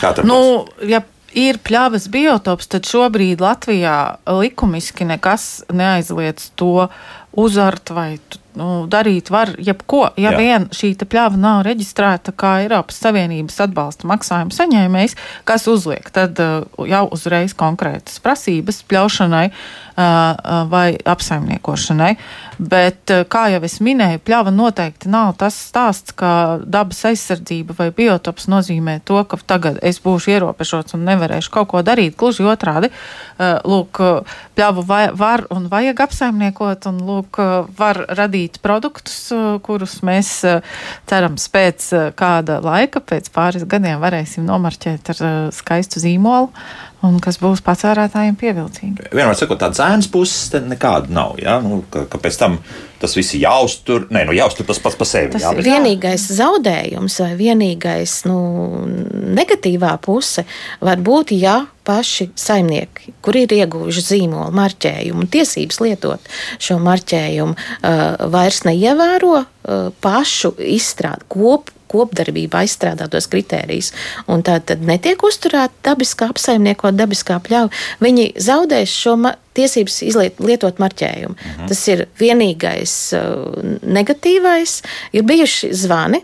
Kā tur nu, būs? Ja ir pļavas biotops, tad šobrīd Latvijā likumiski nekas neaizliedz to uzart vai nu, darīt var jebko. Ja Jā. vien šī pļava nav reģistrēta kā Eiropas Savienības atbalsta maksājuma saņēmējs, kas uzliek tad uh, jau uzreiz konkrētas prasības pļaušanai vai apsaimniekošanai. Bet, kā jau es minēju, pļava noteikti nav tas stāsts, ka dabas aizsardzība vai biotops nozīmē to, ka tagad es būšu ierobežots un nevarēšu kaut ko darīt. Gluži otrādi, lūk, pļavu var un vajag apsaimniekot, un lūk, var radīt produktus, kurus mēs cerams pēc kāda laika, pēc pāris gadiem varēsim nomarķēt ar skaistu zīmolu, un kas būs patērētājiem pievilcīgi. Vienmēr sakot, tādas ēnas puses nekāda nav. Ja? Nu, ka, ka pēc tam tas viss jāuztur. Nē, nu, jāuztur tas pats par sevi. Tas jā, bet... Vienīgais zaudējums vai vienīgais nu, negatīvā puse var būt, ja paši saimnieki, kuri ir ieguvuši zīmolu marķējumu tiesības lietot šo marķējumu, uh, vairs neievēro uh, pašu izstrādi kopu kopdarbība aizstrādātos kritērijus, un tā tad netiek uzturēta dabiskā apsaimniekot, dabiskā pļauja, viņi zaudēs šo tiesības izliet, lietot marķējumu. Mhm. Tas ir vienīgais uh, negatīvais. Ir bijuši zvani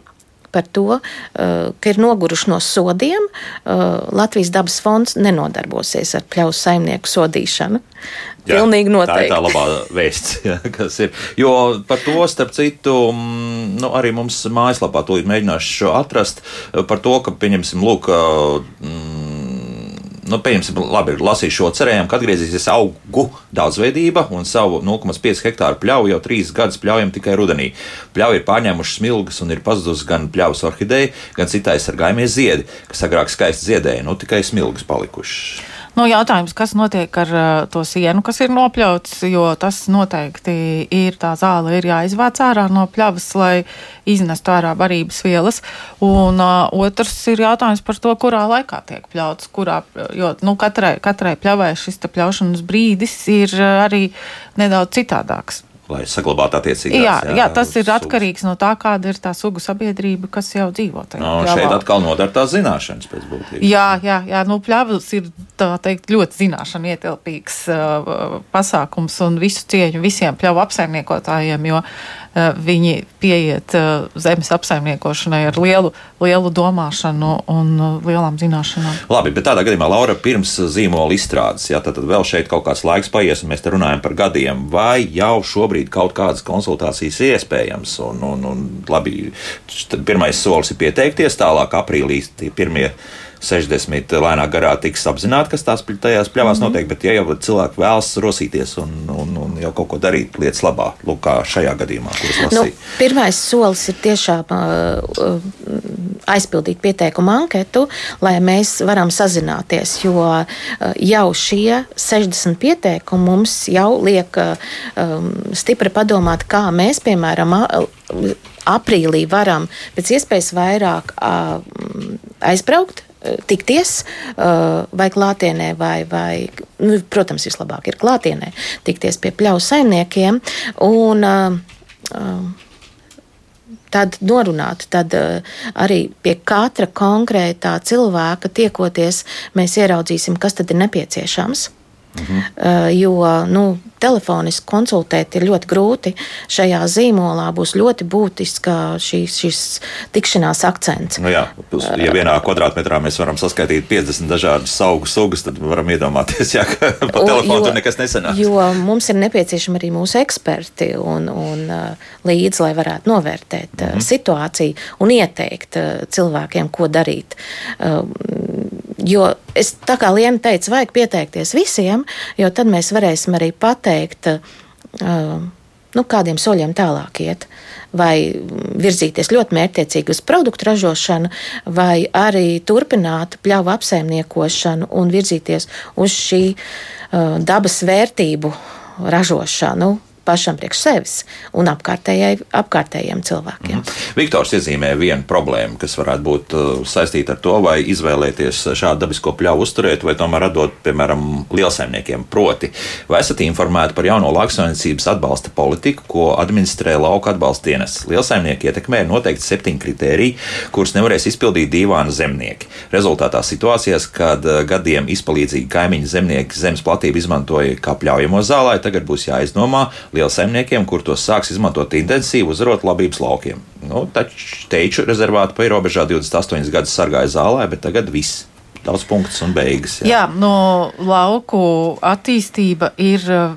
par to, eh, ka ir noguruši no sodiem. Eh, Latvijas dabas fonds nenodarbosies ar pļauju saimnieku sodīšanu. Jā, Pilnīgi noteikti. Tā ir tā labā vēsts, jā, kas ir. Jo par to, starp citu, mm, nu, arī mums mājaslapā to ir mēģinājuši atrast, par to, ka, pieņemsim, lūk, mm, nu, pieņemsim, labi, lasīju šo cerējumu, ka atgriezīsies augu daudzveidība un savu 0,5 hektāru pļauju jau trīs gadus pļaujam tikai rudenī. Pļauju ir pārņēmušas smilgas un ir pazudusi gan pļavas orhideja, gan citai sargājumie ziedi, kas agrāk skaisti ziedēja, nu tikai smilgas palikušas. Nu, jautājums, kas notiek ar uh, to sienu, kas ir nopļauts, jo tas noteikti ir tā zāle, ir jāizvāc ārā no pļavas, lai iznestu ārā barības vielas. Un uh, otrs ir jautājums par to, kurā laikā tiek pļauts, kurā, jo nu, katrai, katrai pļavai šis pļaušanas brīdis ir uh, arī nedaudz citādāks lai saglabātu attiecīgās. Jā, jā, jā, tas ir sugas. atkarīgs no tā, kāda ir tā sugu sabiedrība, kas jau dzīvo tajā. No, pļavā. šeit atkal nodara tās zināšanas pēc būtības. Jā, jā, jā nu, pļavas ir tā teikt ļoti zināšana ietilpīgs uh, pasākums un visu cieņu visiem pļavu apsaimniekotājiem, jo viņi pieiet uh, zemes apsaimniekošanai ar lielu, lielu domāšanu un uh, lielām zināšanām. Labi, bet tādā gadījumā, Laura, pirms zīmola izstrādes, ja tad, tad vēl šeit kaut kāds laiks paies, un mēs te runājam par gadiem, vai jau šobrīd kaut kādas konsultācijas iespējams. Un, un, un, labi, pirmais solis ir pieteikties, tālāk aprīlī tie pirmie 60 lēnā garā tiks apzināti, kas tās tajās pļavās mm -hmm. notiek. Bet, ja jau cilvēki vēlas rosīties un, un, un jau kaut ko darīt lietas labā, lūk, kā šajā gadījumā, kuras nu, pirmais solis ir tiešām uh, aizpildīt pieteikumu anketu, lai mēs varam sazināties, jo uh, jau šie 60 pieteikumi mums jau liek um, stipri padomāt, kā mēs, piemēram, aprīlī varam pēc iespējas vairāk uh, aizbraukt tikties vai klātienē, vai, vai nu, protams, vislabāk ir klātienē, tikties pie pļauju saimniekiem. Un, tad norunāt, tad arī pie katra konkrētā cilvēka tiekoties, mēs ieraudzīsim, kas tad ir nepieciešams. Mhm. Jo nu, telefoniski konsultēt ir ļoti grūti. Šajā zīmolā būs ļoti būtiska šīs, šis tikšanās akcents. Nu jā, ja vienā kvadrātmetrā mēs varam saskaitīt 50 dažādas augu sugas, tad varam iedomāties, jā, ka pa telefonu tur nekas nesanāks. Jo mums ir nepieciešami arī mūsu eksperti un, un līdzi, lai varētu novērtēt mhm. situāciju un ieteikt cilvēkiem, ko darīt. Jo es tā kā Liena teica, vajag pieteikties visiem, jo tad mēs varēsim arī pateikt, nu, kādiem soļiem tālāk iet. Vai virzīties ļoti mērķiecīgi uz produktu ražošanu, vai arī turpināt pļauju apsaimniekošanu un virzīties uz šī uh, dabas vērtību ražošanu, pašam priekš sevis un apkārtējiem cilvēkiem. Mm. Viktors iezīmē vienu problēmu, kas varētu būt uh, saistīta ar to, vai izvēlēties šādu dabisko pļauju uzturēt, vai tomēr atdot, piemēram, lielsaimniekiem. Proti, vai esat informēti par jauno lauksaimniecības atbalsta politiku, ko administrē lauka atbalsta dienas? Lielsaimnieki ietekmē noteikti septiņi kriteriji, kurus nevarēs izpildīt divāna zemnieki. Rezultātā situācijās, kad uh, gadiem izpalīdzīgi kaimiņu zemnieki zemes platību izmantoja kā pļaujamo zālē, tagad būs jāizdomā lielsaimniekiem, kur tos sāks izmantot intensīvi, uzvarot labības laukiem. Nu, taču teiču rezervātu pa ierobežā 28 gadus sargāja zālē, bet tagad viss. Daudz punktus un beigas. Jā, jā no lauku attīstība ir uh,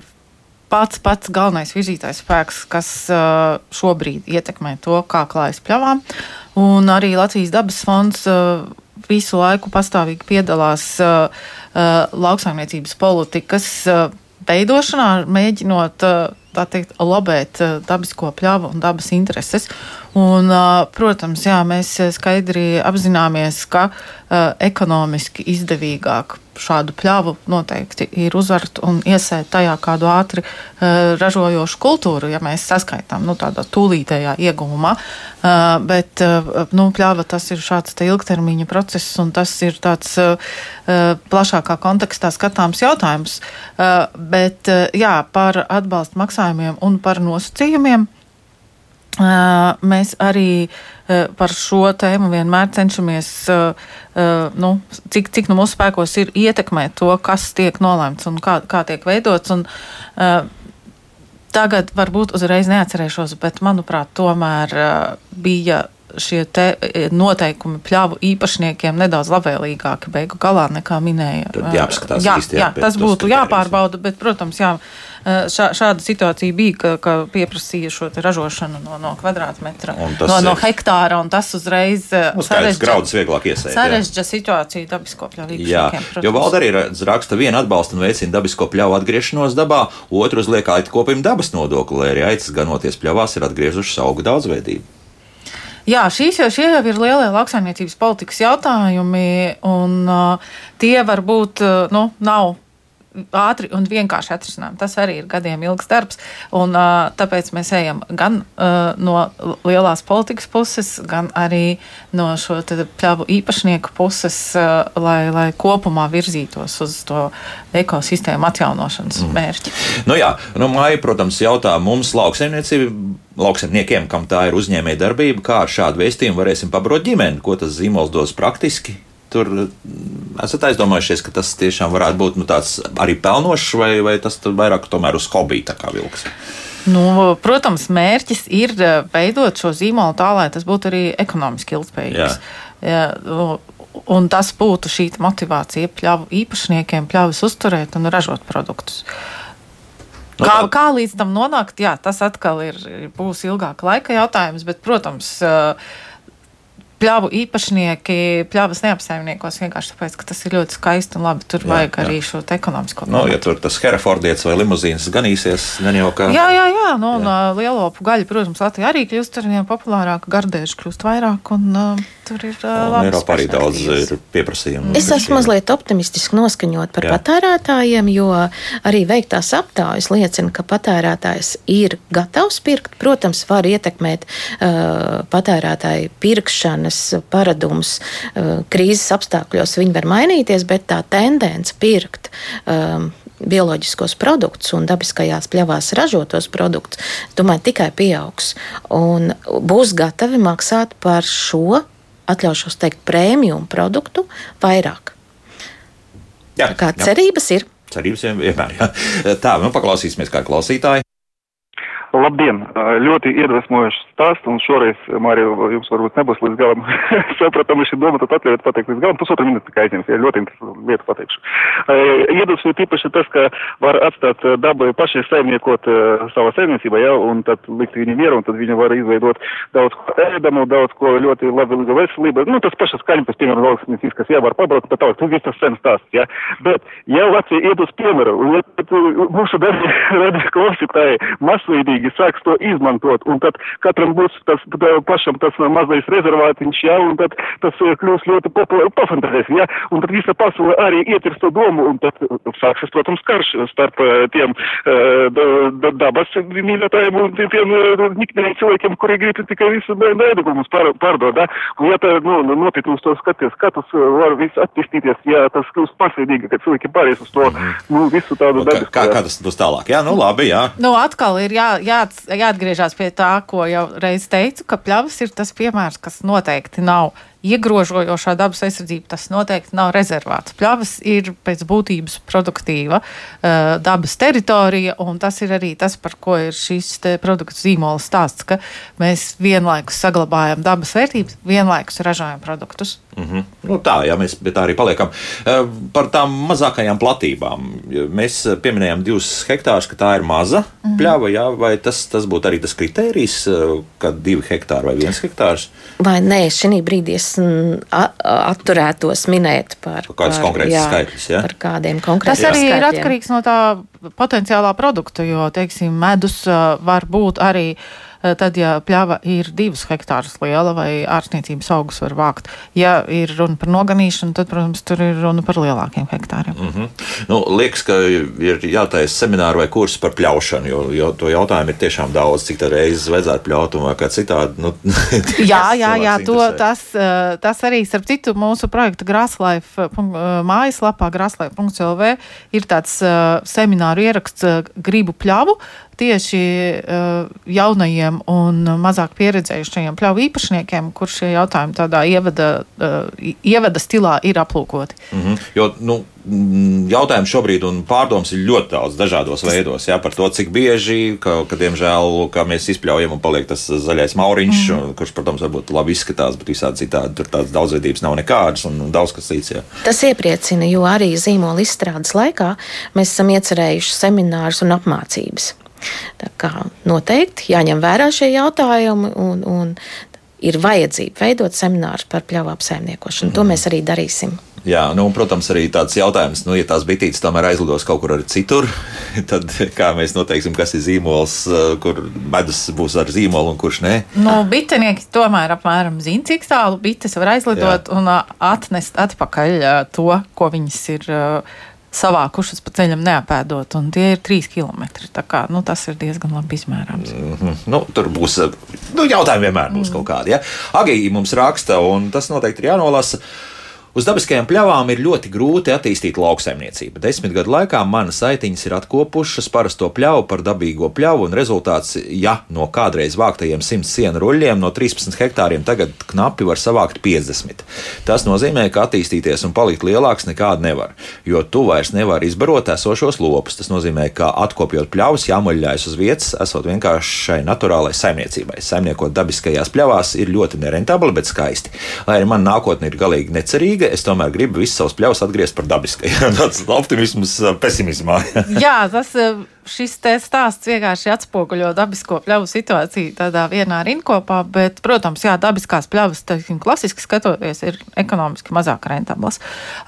pats pats galvenais virzītājs spēks, kas uh, šobrīd ietekmē to, kā klājas pļavām. Un arī Latvijas dabas fonds uh, visu laiku pastāvīgi piedalās lauksaimniecības politikas veidošanā, mēģinot tā teikt, lobēt dabisko pļavu un dabas intereses. Un, protams, jā, mēs skaidri apzināmies, ka ekonomiski izdevīgāk šādu pļāvu noteikti ir uzvart un iesēt tajā kādu ātri ražojošu kultūru, ja mēs saskaitām nu, tādā tūlītējā ieguvumā. Bet nu, pļāva tas ir šāds ilgtermiņa process un tas ir tāds plašākā kontekstā skatāms jautājums. Bet jā, par atbalstu maksājumiem un par nosacījumiem. Mēs arī par šo tēmu vienmēr cenšamies, nu, cik, cik nu mūsu spēkos ir ietekmēt to, kas tiek nolēmts un kā, kā tiek veidots. Un, tagad varbūt uzreiz neatcerēšos, bet manuprāt, tomēr bija šie noteikumi pļāvu īpašniekiem nedaudz labvēlīgāki beigu galā nekā minēja. Tad jāapskatās jā, īsti, jā, jā, tas būtu jāpārbauda, bet, protams, jā. Eh, šā, šāda situācija bija, ka, ka pieprasīja šo ražošanu no, no kvadrātmetra, no, no hektāra, un tas uzreiz nu, sarežģīja situāciju dabisko pļauju īpašniekiem. Jo valda arī raksta, viena atbalsta un veicina dabisko pļauju atgriešanos dabā, otru uzliek aitkopim dabas nodokli, lai arī aitas ganoties pļavās ir atgriezušas augu daudzveidību. Jā, šīs jau, jau ir lielie lauksaimniecības politikas jautājumi, un uh, tie varbūt uh, nu, nav ātri un vienkārši atrisinām. Tas arī ir gadiem ilgs darbs. Un, uh, tāpēc mēs ejam gan uh, no lielās politikas puses, gan arī no šo pļāvu īpašnieku puses, uh, lai, lai kopumā virzītos uz to ekosistēmu atjaunošanas mm. mērķi. Nu jā, nu, māja, protams, jautā mums lauksaimniecība. Lauksaimniekiem, kam tā ir uzņēmēja darbība, kā ar šādu vēstījumu varēsim pabrot ģimeni, ko tas zīmols dos praktiski, tur esat aizdomājušies, ka tas tiešām varētu būt nu, tāds arī pelnošs, vai, vai tas vairāk tomēr uz hobiju tā kā vilks? Nu, protams, mērķis ir eh, veidot šo zīmolu tā, lai tas būtu arī ekonomiski ilgspējīgs. Jā. Jā, un tas būtu šī motivācija pļauju īpašniekiem, pļavas uzturēt un ražot produktus. Nu, kā, kā līdz tam nonākt, jā, tas atkal ir, būs ilgāka laika jautājums, bet, protams, uh, pļāvu īpašnieki pļāvas neapsaimniekos vienkārši tāpēc, ka tas ir ļoti skaisti un labi. Tur jā, vajag jā. arī šo ekonomisko no, nu, ja tur tas Herefordietis vai limuzīnas ganīsies, gan jau kā. Jā, jā, jā, no, jā. un lielopu gaļa, protams, Latvijā arī kļūst ar vien populārāka, gardēži kļūst vairāk. Un, uh, tur ir uh, Eiropā arī daudz ir pieprasījumu. Es esmu mazliet optimistiski noskaņot par Jā. patērētājiem, jo arī veiktās aptaujas liecina, ka patērētājs ir gatavs pirkt. Protams, var ietekmēt uh, patērētāju pirkšanas paradumus. Uh, krīzes apstākļos viņi var mainīties, bet tā tendence pirkt um, bioloģiskos produktus un dabiskajās pļavās ražotos produktus, domāju, tikai pieaugs un būs gatavi maksāt par šo, atļaušos teikt, prēmiju produktu vairāk. Jā, kā cerības ir. Cerības vienmēr. Jā. Tā, nu paklausīsimies kā klausītāji. Labdien! Ļoti iedvesmojošs stāsts, un šoreiz, Mārija, jums varbūt nebūs līdz galam sapratami šī doma, tad atļaujiet pateikt līdz galam. Pusotru minūti tikai aizņems, ja ļoti interesantu lietu pateikšu. Iedvesmo tīpaši tas, ka var atstāt dabai pašai saimniekot savā saimniecībā, ja, un tad likt viņu mieru, un tad viņi var izveidot daudz ko ēdamu, daudz ko ļoti labvēlīgu veselību. Nu, tas pašas skaņas, piemēram, lauksnīcīs, kas jā, var pabraukt, bet tālāk, tas viss tas sen stāsts, ja. Bet, ja Latvija iet uz piemēru, un ja mūsu darbi klausītāji masveidīgi rūpīgi sāks to izmantot, un tad katram būs tas pašam tas mazais rezervātiņš, jā, un tad tas eh, kļūs ļoti populāri, pafantazēsim, jā, un tad visa pasaule arī ietirs to domu, un tad sāksies, protams, karš starp eh, tiem dabas mīļotājiem un tiem niknējiem cilvēkiem, kuri grib tikai visu bēdugumus pārdot, jā, un ja tā, nu, notiek uz to skaties, kā tas var viss attīstīties, ja tas kļūst pasveidīgi, ka cilvēki pāries uz to, -hmm. nu, visu tādu dabisku. Kā, kā tas būs tālāk? Jā, nu labi, jā. Nu, atkal ir jā, jā jā, jāatgriežas pie tā, ko jau reiz teicu, ka pļavas ir tas piemērs, kas noteikti nav iegrožojošā dabas aizsardzība, tas noteikti nav rezervāts. Pļavas ir pēc būtības produktīva uh, dabas teritorija, un tas ir arī tas, par ko ir šis produktu zīmola stāsts, ka mēs vienlaikus saglabājam dabas vērtības, vienlaikus ražojam produktus. Mm -hmm. nu, tā, ja mēs pie tā arī paliekam. Par tām mazākajām platībām. Mēs pieminējām divus hektārus, ka tā ir maza mm -hmm. pļava, jā, vai tas, tas būtu arī tas kritērijs, ka divi hektāri vai viens hektārs? Vai nē, šī brīdī es atturētos minēt par, par kādus konkrētus jā, skaitļus. Ja? Par kādiem konkrētiem Tas arī skaitļiem. ir atkarīgs no tā potenciālā produkta, jo, teiksim, medus var būt arī tad, ja pļava ir divus hektārus liela vai ārstniecības augus var vākt. Ja ir runa par noganīšanu, tad, protams, tur ir runa par lielākiem hektāriem. Mm -hmm. nu, liekas, ka ir jātaisa semināri vai kursi par pļaušanu, jo, jo to jautājumu ir tiešām daudz, cik reizes vajadzētu pļaut un kā citādi. Nu, jā, jā, jā to, tas, tas arī, starp citu, mūsu projekta Grāslife eh, mājaslapā grāslife.lv ir tāds semināru ieraksts Gribu pļavu tieši uh, jaunajiem un mazāk pieredzējušajiem pļauju īpašniekiem, kur šie jautājumi tādā ievada, uh, ievada stilā ir aplūkoti. Mm -hmm. Jo, nu, mm, jautājumi šobrīd un pārdomas ir ļoti daudz dažādos veidos. Jā, par to, cik bieži, ka, ka diemžēl, ka mēs izpļaujam un paliek tas zaļais mauriņš, mm. kurš, protams, varbūt labi izskatās, bet visādi citādi tur tādas daudzveidības nav nekādas un daudz kas cits. Jā. Tas iepriecina, jo arī zīmola izstrādes laikā mēs esam iecerējuši seminārus un apmācības. Tā kā noteikti jāņem vērā šie jautājumi un, un ir vajadzība veidot seminārus par pļauju apsaimniekošanu. Mm. To mēs arī darīsim. Jā, nu, protams, arī tāds jautājums, nu, ja tās bitītes tomēr aizlidos kaut kur arī citur, tad kā mēs noteiksim, kas ir zīmols, eh, kur medus būs ar zīmolu un kurš nē? Nu, bitinieki tomēr apmēram zina, cik tālu bites var aizlidot Jā. un atnest atpakaļ to, ko viņas ir savākušas pa ceļam neapēdot, un tie ir trīs kilometri. Kā, nu, tas ir diezgan labi izmērāms. Mm -hmm. nu, tur būs nu, jautājumi, vienmēr būs mm. kaut kādi. Ja? Agija mums raksta, un tas noteikti ir jānolasa. Uz dabiskajām pļavām ir ļoti grūti attīstīt lauksaimniecību. Desmit gadu laikā manas saitiņas ir atkopušas parasto pļauju par dabīgo pļauju, un rezultāts, ja no kādreiz vāktajiem 100 sienu ruļļiem no 13 hektāriem tagad knapi var savākt 50. Tas nozīmē, ka attīstīties un palikt lielāks nekādi nevar, jo tu vairs nevari izbarot esošos lopus. Tas nozīmē, ka atkopjot pļavas, jāmuļļājas uz vietas, esot vienkārši šai naturālai saimniecībai. Saimniekot dabiskajās pļavās ir ļoti nerentabli, bet skaisti. Lai arī man nākotne ir galīgi necerīga dabīga, es tomēr gribu visus savus pļaus atgriezt par dabiskajiem. Tāds optimisms pesimismā. Jā, tas šis stāsts vienkārši atspoguļo dabisko pļavu situāciju tādā vienā rinkopā, bet, protams, jā, dabiskās pļavas, teiksim, klasiski skatoties, ir ekonomiski mazāk rentablas.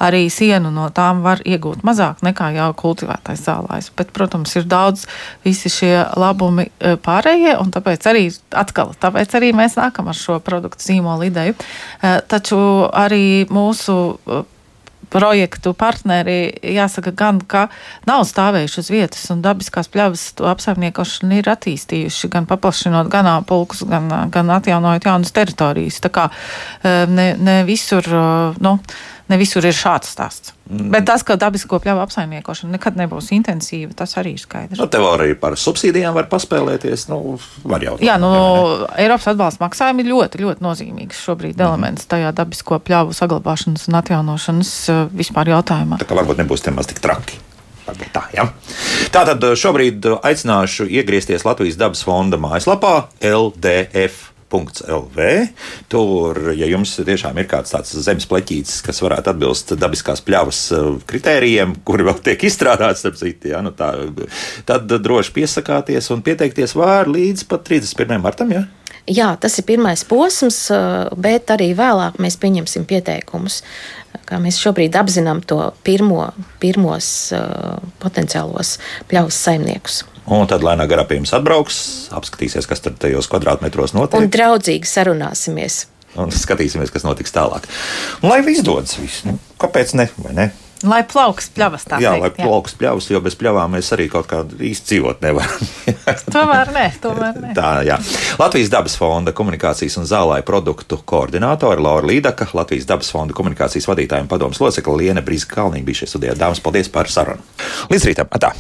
Arī sienu no tām var iegūt mazāk nekā jau kultivētais zālājs, bet, protams, ir daudz visi šie labumi e, pārējie, un tāpēc arī atkal, tāpēc arī mēs nākam ar šo produktu zīmolu ideju. E, taču arī mūsu e, projektu partneri, jāsaka, gan, ka nav stāvējuši uz vietas, un dabiskās pļavas to apsaimniekošanu ir attīstījuši, gan paplašinot ganāmpulkus, gan, gan atjaunojot jaunas teritorijas. Tā kā eh, ne, ne visur, eh, nu, ne visur ir šāds stāsts. Mm. Bet tas, ka dabisko pļauju apsaimniekošana nekad nebūs intensīva, tas arī ir skaidrs. Nu, tev arī par subsīdijām var paspēlēties. Nu, var jau Jā, nu, Eiropas atbalsta maksājumi ir ļoti, ļoti nozīmīgs šobrīd mm. elements tajā dabisko pļauju saglabāšanas un atjaunošanas uh, vispār jautājumā. Tā kā varbūt nebūs temats tik traki. Tā, ja? Tātad šobrīd aicināšu iegriezties Latvijas dabas fonda mājaslapā LDF LV. Tur, ja jums tiešām ir kāds tāds zemes pleķītis, kas varētu atbilst dabiskās pļavas eh, kritērijiem, kuri vēl tiek izstrādāti, starp citu, ja, nu tā, tad droši piesakāties un pieteikties var līdz pat 31. martam. Ja? Jā, tas ir pirmais posms, eh, bet arī vēlāk mēs pieņemsim pieteikumus. Kā mēs šobrīd apzinām to pirmo, pirmos uh, potenciālos pļaus saimniekus. Un tad lēnām garā pie jums atbrauks, apskatīsies, kas tur tajos kvadrātmetros notiek. Un draudzīgi sarunāsimies. Un skatīsimies, kas notiks tālāk. Un, lai viss dodas, viss. Nu, kāpēc ne? ne? Lai plauks pļavas tā. Jā, teikt, lai plauks pļavas, jo bez pļavām mēs arī kaut kādu īsti dzīvot nevaram. tomēr nē, tomēr nē. Tā, jā. Latvijas dabas fonda komunikācijas un zālāju produktu koordinātori Laura Līdaka, Latvijas dabas fonda komunikācijas vadītājiem padomas locekla Liene Brīska Kalniņa bija šie studijā. Dāmas, paldies par sarunu. Līdz rītam! Atā.